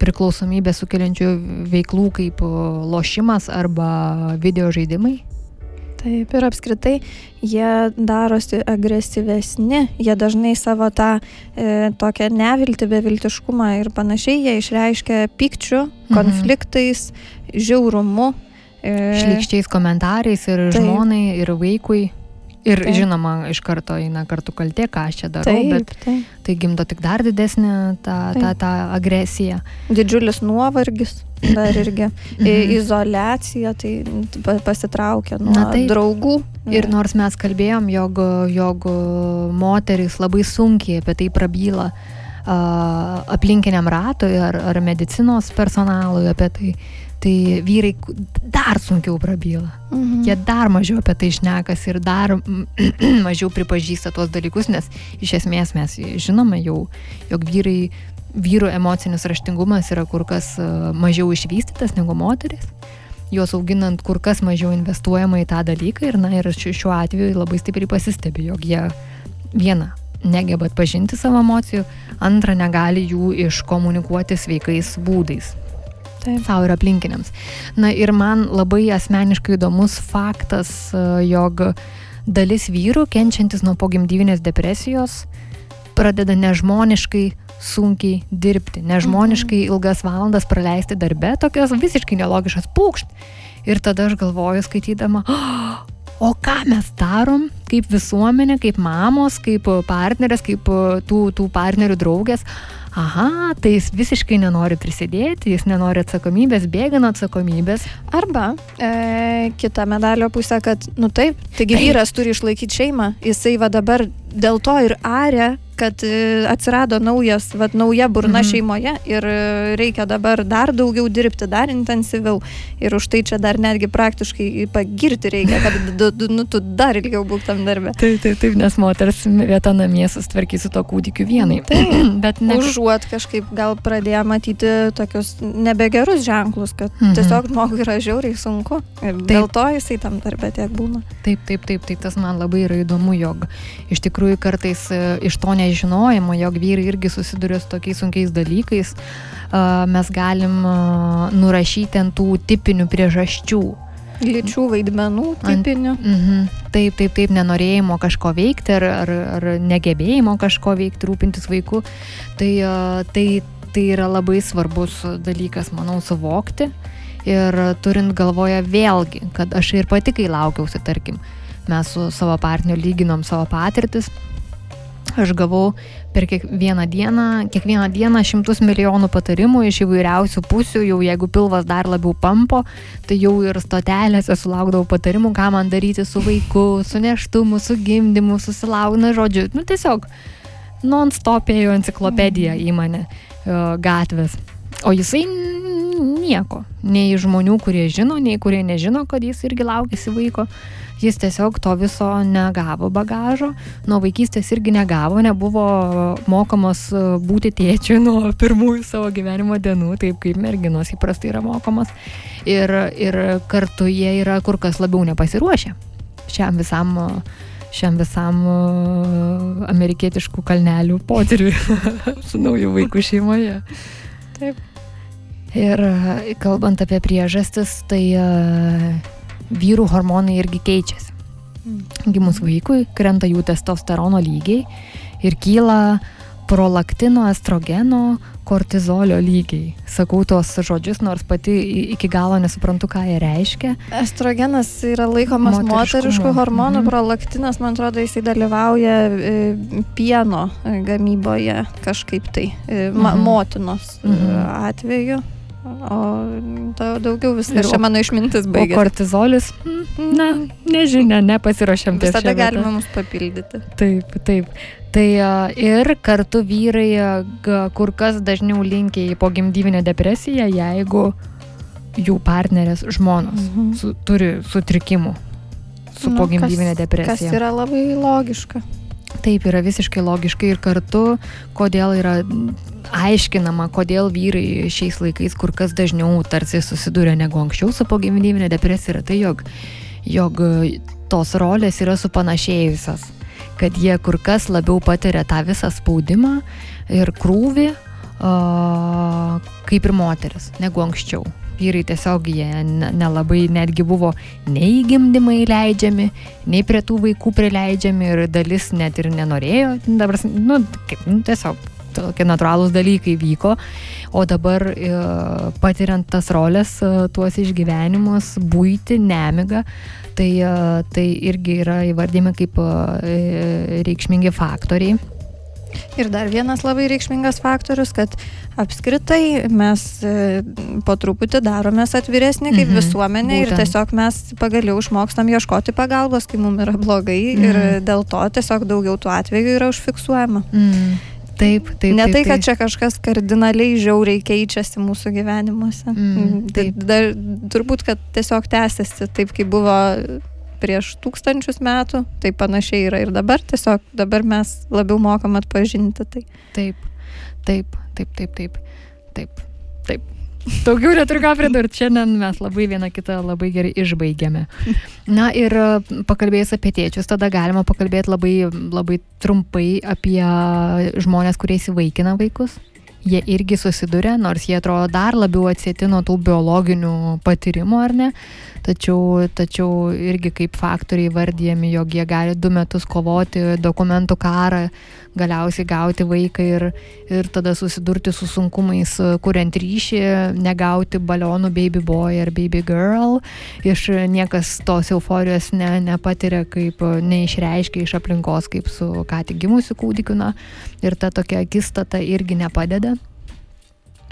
A: priklausomybę sukeliančių veiklų kaip lošimas arba video žaidimai.
B: Taip, ir apskritai jie darosi agresyvesni, jie dažnai savo tą e, tokią neviltį, beviltiškumą ir panašiai, jie išreiškia pykčių, mhm. konfliktais, mhm. žiaurumu.
A: E, Šlikščiais komentarais ir taip. žmonai, ir vaikui. Ir taip. žinoma, iš karto eina kartu kaltė, ką aš čia darau, taip, bet taip. tai gimdo tik dar didesnį tą, tą, tą agresiją.
B: Didžiulis nuovargis dar irgi. mhm. Izolacija, tai pasitraukia nuo Na, taip. draugų.
A: Ir nors mes kalbėjom, jog, jog moteris labai sunkiai apie tai prabyla aplinkiniam ratui ar, ar medicinos personalui apie tai, tai vyrai dar sunkiau prabyla. Mhm. Jie dar mažiau apie tai išnekas ir dar mažiau pripažįsta tuos dalykus, nes iš esmės mes žinome jau, jog vyrai, vyrų emocinis raštingumas yra kur kas e, mažiau išvystytas negu moteris. Juos auginant kur kas mažiau investuojama į tą dalyką ir, na, ir šiuo atveju labai stipriai pasistebi, jog jie viena negeba atpažinti savo emocijų, antra negali jų iškomunikuoti sveikais būdais. Taip. savo ir aplinkiniams. Na ir man labai asmeniškai įdomus faktas, e, jog dalis vyrų, kenčiantis nuo pogimdyvinės depresijos, pradeda nežmoniškai sunkiai dirbti, nežmoniškai mhm. ilgas valandas praleisti darbe, tokios visiškai nelogiškas pūkšt. Ir tada aš galvoju, skaitydama, oh, o ką mes darom kaip visuomenė, kaip mamos, kaip partnerės, kaip tų, tų partnerių draugės aha, tai jis visiškai nenori prisidėti, jis nenori atsakomybės, bėga nuo atsakomybės.
B: Arba e, kita medalio pusė, kad, nu taip, taigi taip. vyras turi išlaikyti šeimą, jisai va dabar dėl to ir arė kad e, atsirado naujas, vat, nauja burna mhm. šeimoje ir e, reikia dabar dar daugiau dirbti, dar intensyviau. Ir už tai čia dar netgi praktiškai pagirti reikia, kad nu, tu dar ilgiau būk tam darbė.
A: Taip, taip, taip, nes moters vieta namie sustvarkys su to kūdikiu vienai.
B: Taip, bet ne. Užuot kažkaip gal pradėjo matyti tokius nebegerus ženklus, kad mhm. tiesiog žmogui yra žiauriai sunku. Ir taip. dėl to jisai tam darbė tiek būna.
A: Taip, taip, taip, taip, tas man labai yra įdomu, jog iš tikrųjų kartais e, iš to ne nežinojimo, jog vyrai irgi susiduria su tokiais sunkiais dalykais, mes galim nurašyti ant tų tipinių priežasčių.
B: Lyčių vaidmenų tipinių.
A: Ant, mm -hmm, taip, taip, taip, nenorėjimo kažko veikti ar, ar, ar negebėjimo kažko veikti, rūpintis vaiku. Tai, tai, tai yra labai svarbus dalykas, manau, suvokti. Ir turint galvoje vėlgi, kad aš ir pati, kai laukiausi, tarkim, mes su savo partneriu lyginom savo patirtis, aš gavau per kiekvieną dieną, kiekvieną dieną šimtus milijonų patarimų iš įvairiausių pusių, jau jeigu pilvas dar labiau pampo, tai jau ir stotelėse sulaukdavau patarimų, ką man daryti su vaiku, su neštumu, su gimdymu, susilaukna, žodžiu, nu tiesiog non-stop ėjo enciklopedija į mane gatvės. O jisai nieko. Nei žmonių, kurie žino, nei kurie nežino, kad jis irgi laukėsi vaiko. Jis tiesiog to viso negavo bagažo, nuo vaikystės irgi negavo, nebuvo mokomas būti tėčiu nuo pirmųjų savo gyvenimo dienų, taip kaip merginos įprastai yra mokomas. Ir, ir kartu jie yra kur kas labiau nepasiruošę šiam visam šiam visam amerikietiškų kalnelių potyriui su nauju vaiku šeimoje. Taip. Ir kalbant apie priežastis, tai vyrų hormonai irgi keičiasi. Mm. Gimus vaikui krenta jų testosterono lygiai ir kyla prolaktino, estrogeno, kortizolio lygiai. Sakau tos žodžius, nors pati iki galo nesuprantu, ką jie reiškia.
B: Estrogenas yra laikomas moteriškų hormonų, mhm. prolaktinas, man atrodo, jisai dalyvauja e, pieno gamyboje kažkaip tai, e, mhm. motinos mhm. atveju. O daugiau viskas čia mano išmintis baigėsi.
A: O kortizolis, na, nežinia, nepasirašėm
B: ties. Visada galima mus papildyti.
A: Taip, taip. Tai ir kartu vyrai kur kas dažniau linkia į pogimdyvinę depresiją, jeigu jų partnerės žmonos mhm. su, turi sutrikimų su nu, pogimdyvinė depresija.
B: Kas yra labai logiška.
A: Taip yra visiškai logiškai ir kartu, kodėl yra aiškinama, kodėl vyrai šiais laikais kur kas dažniau tarsi susiduria negu anksčiau su pogimdyvinė depresija, yra tai, jog, jog tos rolės yra supanašėjusios, kad jie kur kas labiau patiria tą visą spaudimą ir krūvį, uh, kaip ir moteris, negu anksčiau vyrai tiesiog jie nelabai netgi buvo nei gimdymai leidžiami, nei prie tų vaikų prileidžiami ir dalis net ir nenorėjo, dabar, nu, kaip, nu, tiesiog tokie natūralūs dalykai vyko, o dabar e, patiriant tas rolės, e, tuos išgyvenimus, būti, nemigą, tai, e, tai irgi yra įvardymi kaip reikšmingi faktoriai.
B: Ir dar vienas labai reikšmingas faktorius, kad apskritai mes po truputį daromės atviresni kaip mhm, visuomenė būtent. ir tiesiog mes pagaliau išmokstam ieškoti pagalbos, kai mums yra blogai mhm. ir dėl to tiesiog daugiau tų atvejų yra užfiksuojama.
A: Mhm. Taip, taip.
B: Ne
A: taip,
B: tai, kad taip. čia kažkas kardinaliai žiauriai keičiasi mūsų gyvenimuose. Mm taip. Dar, turbūt, kad tiesiog tęsiasi taip, kaip buvo prieš tūkstančius metų, taip panašiai yra ir dabar, tiesiog dabar mes labiau mokam atpažinti tai.
A: Taip, taip, taip, taip, taip, taip, taip. Daugiau neturiu ką pridurti, šiandien mes labai vieną kitą labai gerai išbaigėme. Na ir e, pakalbėjus apie tėčius, tada galima pakalbėti labai, labai trumpai apie žmonės, kurie įsivaikina vaikus. Jie irgi susiduria, nors jie atrodo dar labiau atsėti nuo tų biologinių patyrimų, ar ne? Tačiau, tačiau irgi kaip faktoriai vardėjami, jog jie gali du metus kovoti dokumentų karą, galiausiai gauti vaiką ir, ir tada susidurti su sunkumais, kuriant ryšį, negauti balionų baby boy ar baby girl, iš niekas tos euforijos ne, nepatiria, kaip neišreiškia iš aplinkos, kaip su ką tik gimusiu kūdikiu, ir ta tokia akistata irgi nepadeda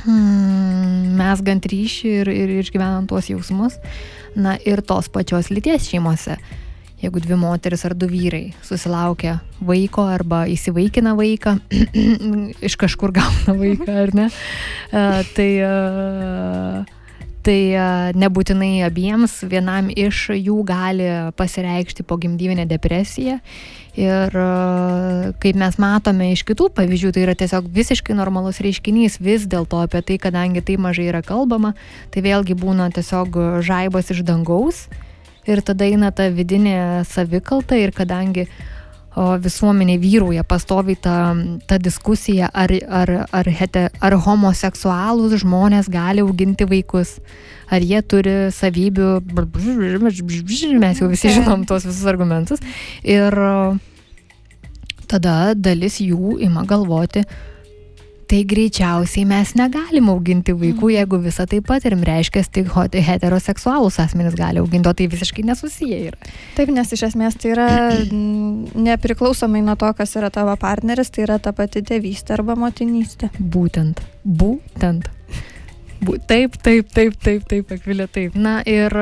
A: mesgant ryšį ir, ir išgyvenant tuos jausmus. Na ir tos pačios lyties šeimose. Jeigu dvi moteris ar du vyrai susilaukia vaiko arba įsivaikina vaiką, iš kažkur gauna vaiką ar ne, tai uh, tai nebūtinai abiems, vienam iš jų gali pasireikšti pogimdyvinė depresija. Ir kaip mes matome iš kitų pavyzdžių, tai yra tiesiog visiškai normalus reiškinys, vis dėlto apie tai, kadangi tai mažai yra kalbama, tai vėlgi būna tiesiog žaibas iš dangaus ir tada eina ta vidinė savikalta ir kadangi visuomenė vyrauja pastoviai ta, ta diskusija, ar, ar, ar, hete, ar homoseksualūs žmonės gali auginti vaikus, ar jie turi savybių, mes jau visi žinom tuos visus argumentus. Ir tada dalis jų ima galvoti, tai greičiausiai mes negalim auginti vaikų, mhm. jeigu visą tai patirim. Reiškia, tik heteroseksualūs asmenys gali auginti, o tai visiškai nesusiję yra.
B: Taip, nes iš esmės tai yra nepriklausomai nuo to, kas yra tavo partneris, tai yra ta pati tėvystė arba motinystė.
A: Būtent. Būtent. Taip, taip, taip, taip, taip, akvilė, taip. Na ir,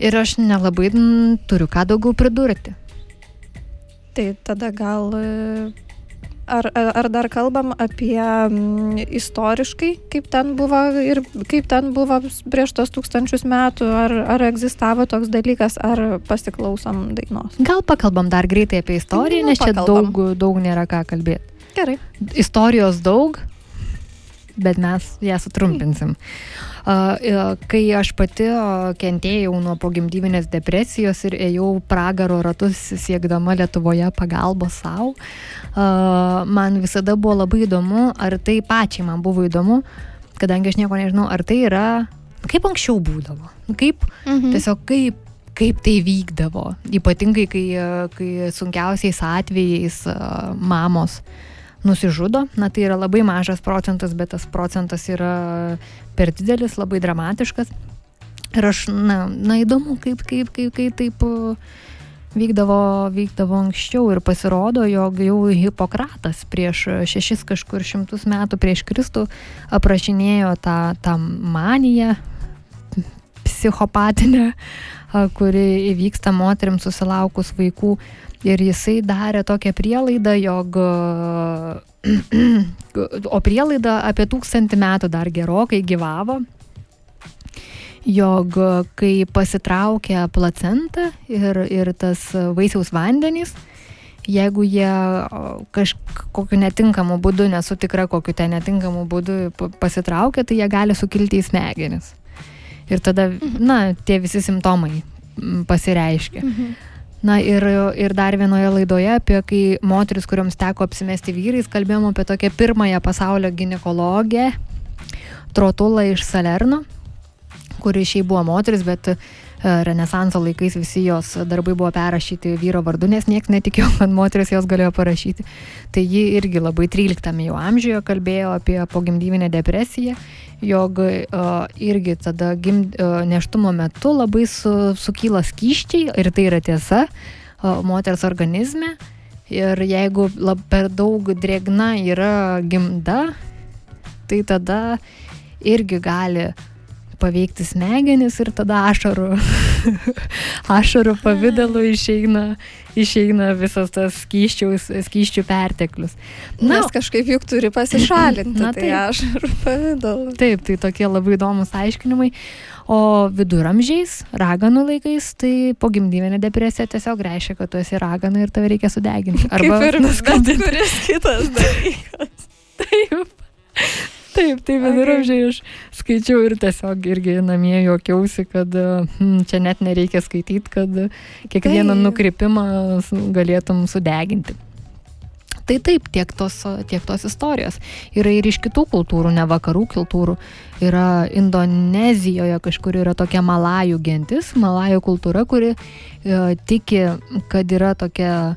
A: ir aš nelabai turiu ką daugiau pridurti.
B: Tai tada gal Ar, ar dar kalbam apie m, istoriškai, kaip ten buvo ir kaip ten buvo prieš tos tūkstančius metų, ar, ar egzistavo toks dalykas, ar pasiklausom dainos?
A: Gal pakalbam dar greitai apie istoriją, nu, nes čia daug, daug nėra ką kalbėti.
B: Gerai.
A: Istorijos daug, bet mes ją sutrumpinsim. Kai aš pati kentėjau nuo pogimdyvinės depresijos ir ėjau pragaro ratus siekdama Lietuvoje pagalbos savo, man visada buvo labai įdomu, ar tai pačiai man buvo įdomu, kadangi aš nieko nežinau, ar tai yra, kaip anksčiau būdavo, kaip, mhm. tiesiog kaip kaip tai vykdavo, ypatingai kai, kai sunkiausiais atvejais mamos uh, nusižudo. Na tai yra labai mažas procentas, bet tas procentas yra per didelis, labai dramatiškas. Ir aš, na, na įdomu, kaip, kaip, kaip, kaip taip uh, vykdavo, vykdavo anksčiau ir pasirodo, jog jau Hipokratas prieš šešis kažkur šimtus metų prieš Kristų aprašinėjo tą, tą maniją psichopatinę, kuri įvyksta moteriams susilaukus vaikų. Ir jisai darė tokią prielaidą, jog o prielaida apie tūkstantį metų dar gerokai gyvavo, jog kai pasitraukia placenta ir, ir tas vaisiaus vandenys, jeigu jie kažkokiu netinkamu būdu, nesu tikra, kokiu ten netinkamu būdu pasitraukia, tai jie gali sukilti į smegenis. Ir tada, mhm. na, tie visi simptomai pasireiškia. Mhm. Na ir, ir dar vienoje laidoje apie kai moteris, kuriuoms teko apsimesti vyrais, kalbėjom apie tokią pirmąją pasaulio gynekologę, Trotulą iš Salerno, kuri šiaip buvo moteris, bet Renesanso laikais visi jos darbai buvo perrašyti vyro vardu, nes niekas netikėjo, kad moteris jos galėjo parašyti. Tai ji irgi labai 13 jau amžiuje kalbėjo apie pogimdyvinę depresiją, jog uh, irgi tada gim, uh, neštumo metu labai su, sukyla skyščiai ir tai yra tiesa moters organizme. Ir jeigu lab, per daug drėgna yra gimda, tai tada irgi gali uh, paveikti smegenis ir tada ašarų, ašarų pavydalu išeina, išeina visas tas skyščių perteklius.
B: Na, Nes kažkaip juk turi pasišalinti, na, tai ašarų pavydalu.
A: Taip, tai tokie labai įdomus aiškinimai. O viduramžiais, raganų laikais, tai pogimdyvinė depresija tiesiog reiškia, kad tu esi ragana ir tave reikia sudeginti.
B: Arba ir nuskandinti. Kuris kitas dalykas.
A: Taip. Taip, tai viduramžiai aš skaičiau ir tiesiog irgi namie juokiausi, kad hm, čia net nereikia skaityti, kad kiekvieną tai... nukrypimą galėtum sudeginti. Tai taip, tiek tos, tiek tos istorijos. Yra ir iš kitų kultūrų, ne vakarų kultūrų. Yra Indonezijoje kažkur yra tokia malajų gentis, malajų kultūra, kuri e, tiki, kad yra tokia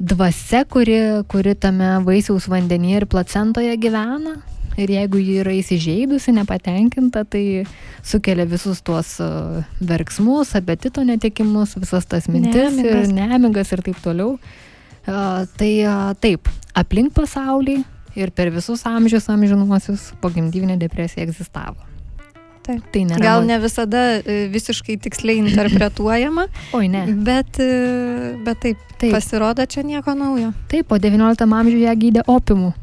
A: dvasia, kuri, kuri tame vaisiaus vandenyje ir placentoje gyvena ir jeigu ji yra įsižeidusi, nepatenkinta, tai sukelia visus tuos e, verksmus, apetito netikimus, visas tas mintis nemigas. ir nemigas ir taip toliau. Uh, tai uh, taip, aplink pasaulį ir per visus amžius amžinuosius pogimdyvinė depresija egzistavo.
B: Taip. Tai nėra. Gal ne visada visiškai tiksliai interpretuojama.
A: Oi, ne.
B: Bet, bet taip, taip, pasirodo čia nieko naujo.
A: Taip, po XIX amžiuje ją gydė opimu.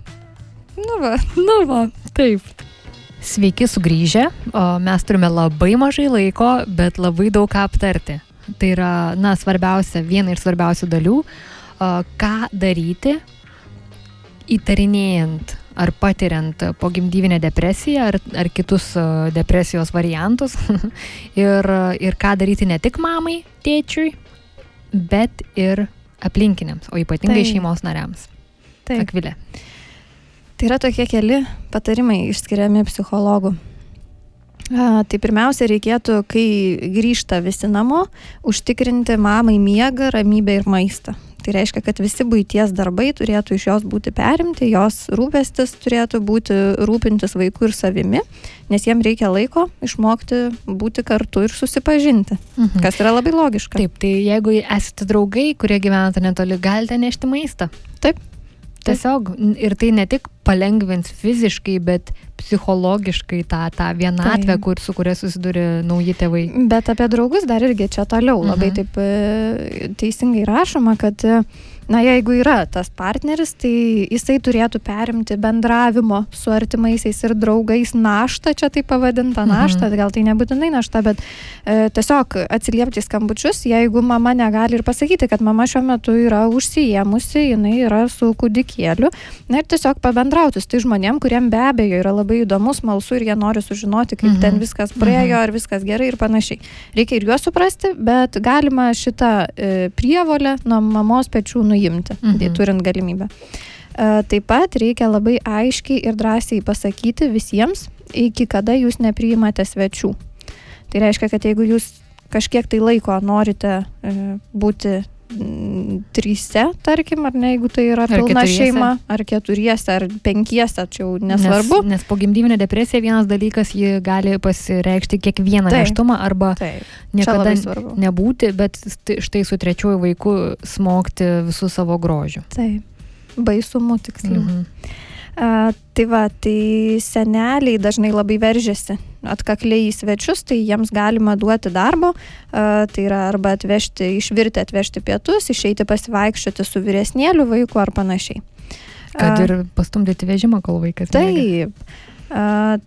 B: Nu va.
A: Nu va, taip. Sveiki sugrįžę, o mes turime labai mažai laiko, bet labai daug ką aptarti. Tai yra, na, svarbiausia, viena iš svarbiausių dalių, o, ką daryti įtarinėjant ar patiriant pogimdyvinę depresiją ar, ar kitus depresijos variantus ir, ir ką daryti ne tik mamai, tėčiui, bet ir aplinkiniams, o ypatingai tai. šeimos nariams. Taip. Akvilė.
B: Tai yra tokie keli patarimai išskiriami psichologų. Tai pirmiausia, reikėtų, kai grįžta visi namo, užtikrinti mamai miegą, ramybę ir maistą. Tai reiškia, kad visi būties darbai turėtų iš jos būti perimti, jos rūpestis turėtų būti rūpintis vaiku ir savimi, nes jiem reikia laiko išmokti būti kartu ir susipažinti, mhm. kas yra labai logiška.
A: Taip, tai jeigu esate draugai, kurie gyvenate netoli, galite nešti maistą.
B: Taip.
A: Tiesiog ir tai ne tik palengvins fiziškai, bet psichologiškai tą, tą vienatvę, tai. kur, su kuria susiduria nauji tėvai.
B: Bet apie draugus dar irgi čia toliau labai mhm. taip e, teisingai rašoma, kad na jeigu yra tas partneris, tai jisai turėtų perimti bendravimo su artimaisiais ir draugais naštą, čia tai pavadinta mhm. naštą, gal tai nebūtinai našta, bet e, tiesiog atsiliepti skambučius, jeigu mama negali ir pasakyti, kad mama šiuo metu yra užsijėmusi, jinai yra su kūdikėliu, na ir tiesiog pabendrauti su tai žmonėm, kuriem be abejo yra labai įdomu, smalsu ir jie nori sužinoti, kaip mhm. ten viskas praėjo, mhm. ar viskas gerai ir panašiai. Reikia ir juos suprasti, bet galima šitą e, prievolę nuo mamos pečių nuimti nuimti, mhm. tai turint galimybę. E, taip pat reikia labai aiškiai ir drąsiai pasakyti visiems, iki kada jūs nepriimate svečių. Tai reiškia, kad jeigu jūs kažkiek tai laiko norite e, būti tryse, tarkim, ar ne, jeigu tai yra ar pilna keturiese. šeima, ar keturiese, ar penkiese, čia jau nesvarbu.
A: Nes, nes po gimdyvinė depresija vienas dalykas, ji gali pasireikšti kiekvieną neštumą arba
B: taip,
A: niekada nebūti, bet štai su trečiuoju vaiku smogti visų savo grožių.
B: Taip, baisumu tiksliau. Mhm. A, tai va, tai seneliai dažnai labai veržiasi atkakliai į svečius, tai jiems galima duoti darbo, a, tai yra arba atvežti, išvirti, atvežti pietus, išeiti pasivaikščioti su vyresnėliu vaiku ar panašiai.
A: Kad ir pastumdyti vežimą, kol vaikas.
B: Taip. A,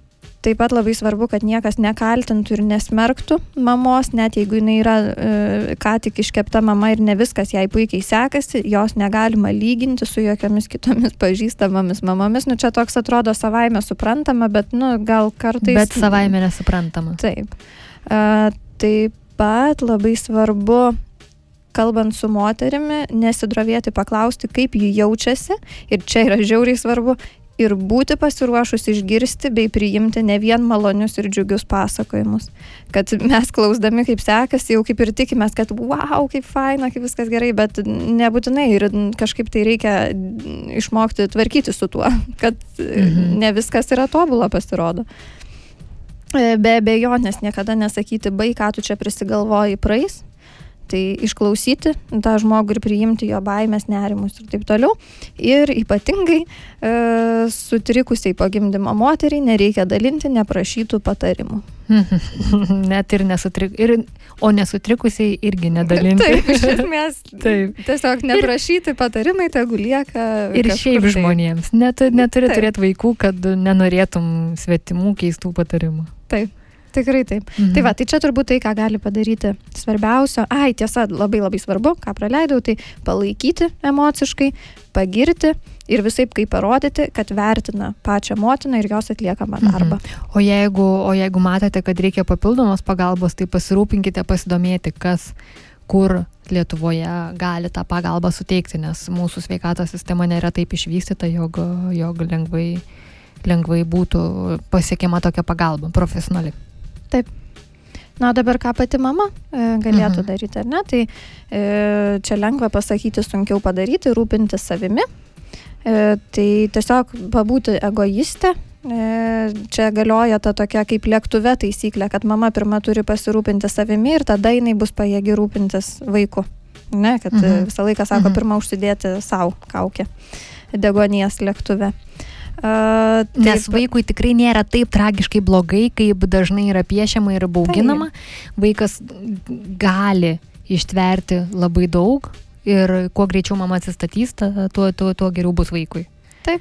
B: Taip pat labai svarbu, kad niekas nekaltintų ir nesmerktų mamos, net jeigu jinai yra e, ką tik iškepta mama ir ne viskas jai puikiai sekasi, jos negalima lyginti su jokiamis kitomis pažįstamomis mamomis. Nu, čia toks atrodo savaime suprantama, bet, nu, gal kartais.
A: Bet savaime nesuprantama.
B: Taip. E, taip pat labai svarbu kalbant su moterimi, nesidrovėti paklausti, kaip ji jaučiasi. Ir čia yra žiauriai svarbu ir būti pasiruošus išgirsti bei priimti ne vien malonius ir džiugius pasakojimus. Kad mes klausdami, kaip sekasi, jau kaip ir tikimės, kad wow, kaip faina, kaip viskas gerai, bet nebūtinai ir kažkaip tai reikia išmokti tvarkyti su tuo, kad mhm. ne viskas yra tobula pasirodo. Be abejonės niekada nesakyti, bai, ką tu čia prisigalvoji praeis, Tai išklausyti tą žmogų ir priimti jo baimės, nerimus ir taip toliau. Ir ypatingai e, sutrikusiai po gimdymo moteriai nereikia dalinti neprašytų patarimų.
A: Net ir nesutrik, ir, o nesutrikusiai irgi nedalinti.
B: Taip, iš esmės. Taip. Tiesiog neprašyti patarimai, tegu lieka.
A: Ir šiaip tai. žmonėms. Net, neturi turėti vaikų, kad nenorėtum svetimų keistų patarimų.
B: Taip. Tikrai taip. Mhm. Tai va, tai čia turbūt tai, ką gali padaryti svarbiausio. Ai, tiesa, labai labai svarbu, ką praleidau, tai palaikyti emociškai, pagirti ir visai kaip parodyti, kad vertina pačią motiną ir jos atliekamą mhm. darbą.
A: Mhm. O, jeigu, o jeigu matote, kad reikia papildomos pagalbos, tai pasirūpinkite pasidomėti, kas kur Lietuvoje gali tą pagalbą suteikti, nes mūsų sveikatos sistema nėra taip išvystyta, jog, jog lengvai, lengvai būtų pasiekiama tokia pagalba profesionali.
B: Taip. Na, dabar ką pati mama e, galėtų mhm. daryti, ar ne? Tai e, čia lengva pasakyti, sunkiau padaryti, rūpintis savimi. E, tai tiesiog pabūti egoistė. E, čia galioja ta tokia kaip lėktuve taisyklė, kad mama pirmą turi pasirūpinti savimi ir tada jinai bus pajėgi rūpintis vaiku. Ne, kad mhm. visą laiką sako, mhm. pirmą užsidėti savo kaukę degonies lėktuve.
A: Uh, taip, Nes vaikui tikrai nėra taip tragiškai blogai, kaip dažnai yra piešiama ir bauginama. Taip. Vaikas gali ištverti labai daug ir kuo greičiau mama atsistatys, tuo, tuo, tuo geriau bus vaikui.
B: Taip.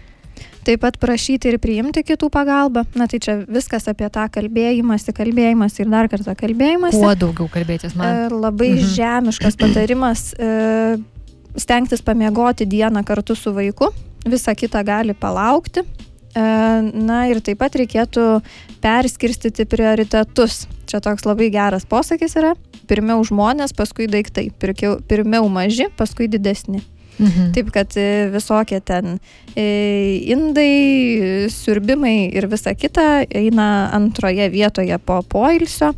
B: Taip pat prašyti ir priimti kitų pagalbą. Na tai čia viskas apie tą kalbėjimąsi, kalbėjimąsi ir dar kartą kalbėjimąsi.
A: Kuo daugiau kalbėtis man.
B: E, labai mhm. žemiškas patarimas. E, stengtis pamiegoti dieną kartu su vaiku, visa kita gali palaukti. E, na ir taip pat reikėtų perskirstyti prioritetus. Čia toks labai geras posakis yra. Pirmiau žmonės, paskui daiktai. Pirmiau maži, paskui didesni. Mhm. Taip, kad e, visokie ten e, indai, siurbimai ir visa kita eina antroje vietoje po poilsio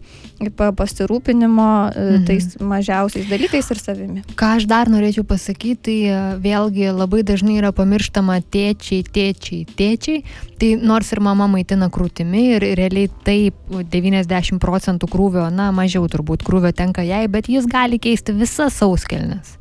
B: pasirūpinimo e, mhm. tais mažiausiais dalykais ir savimi.
A: Ką aš dar norėčiau pasakyti, tai vėlgi labai dažnai yra pamirštama tėčiai, tėčiai, tėčiai. Tai nors ir mama maitina krūtimi ir realiai taip 90 procentų krūvio, na mažiau turbūt krūvio tenka jai, bet jis gali keisti visas sauskelnes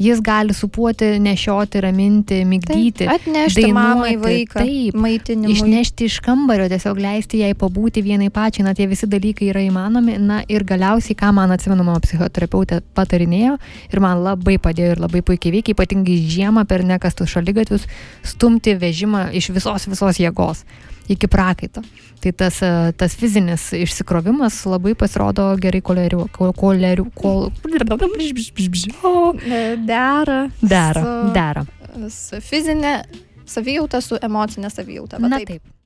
A: jis gali supuoti, nešioti, raminti, mygdyti.
B: Taip, atnešti dainuoti, mamai vaiką. Taip,
A: maitinimui. Išnešti iš kambario, tiesiog leisti jai pabūti vienai pačiai, na tie visi dalykai yra įmanomi. Na ir galiausiai, ką man atsimenu, mano psichoterapeutė patarinėjo ir man labai padėjo ir labai puikiai veikia, ypatingai žiemą per nekastus šalygatvius, stumti vežimą iš visos visos jėgos iki prakaito. Tai tas, e, tas fizinis išsikrovimas labai pasirodo gerai koleriu, koleriu, kol...
B: Dera.
A: Dera, dera.
B: Su fizinė savijauta, su emocinė savijauta.
A: Na taip. taip.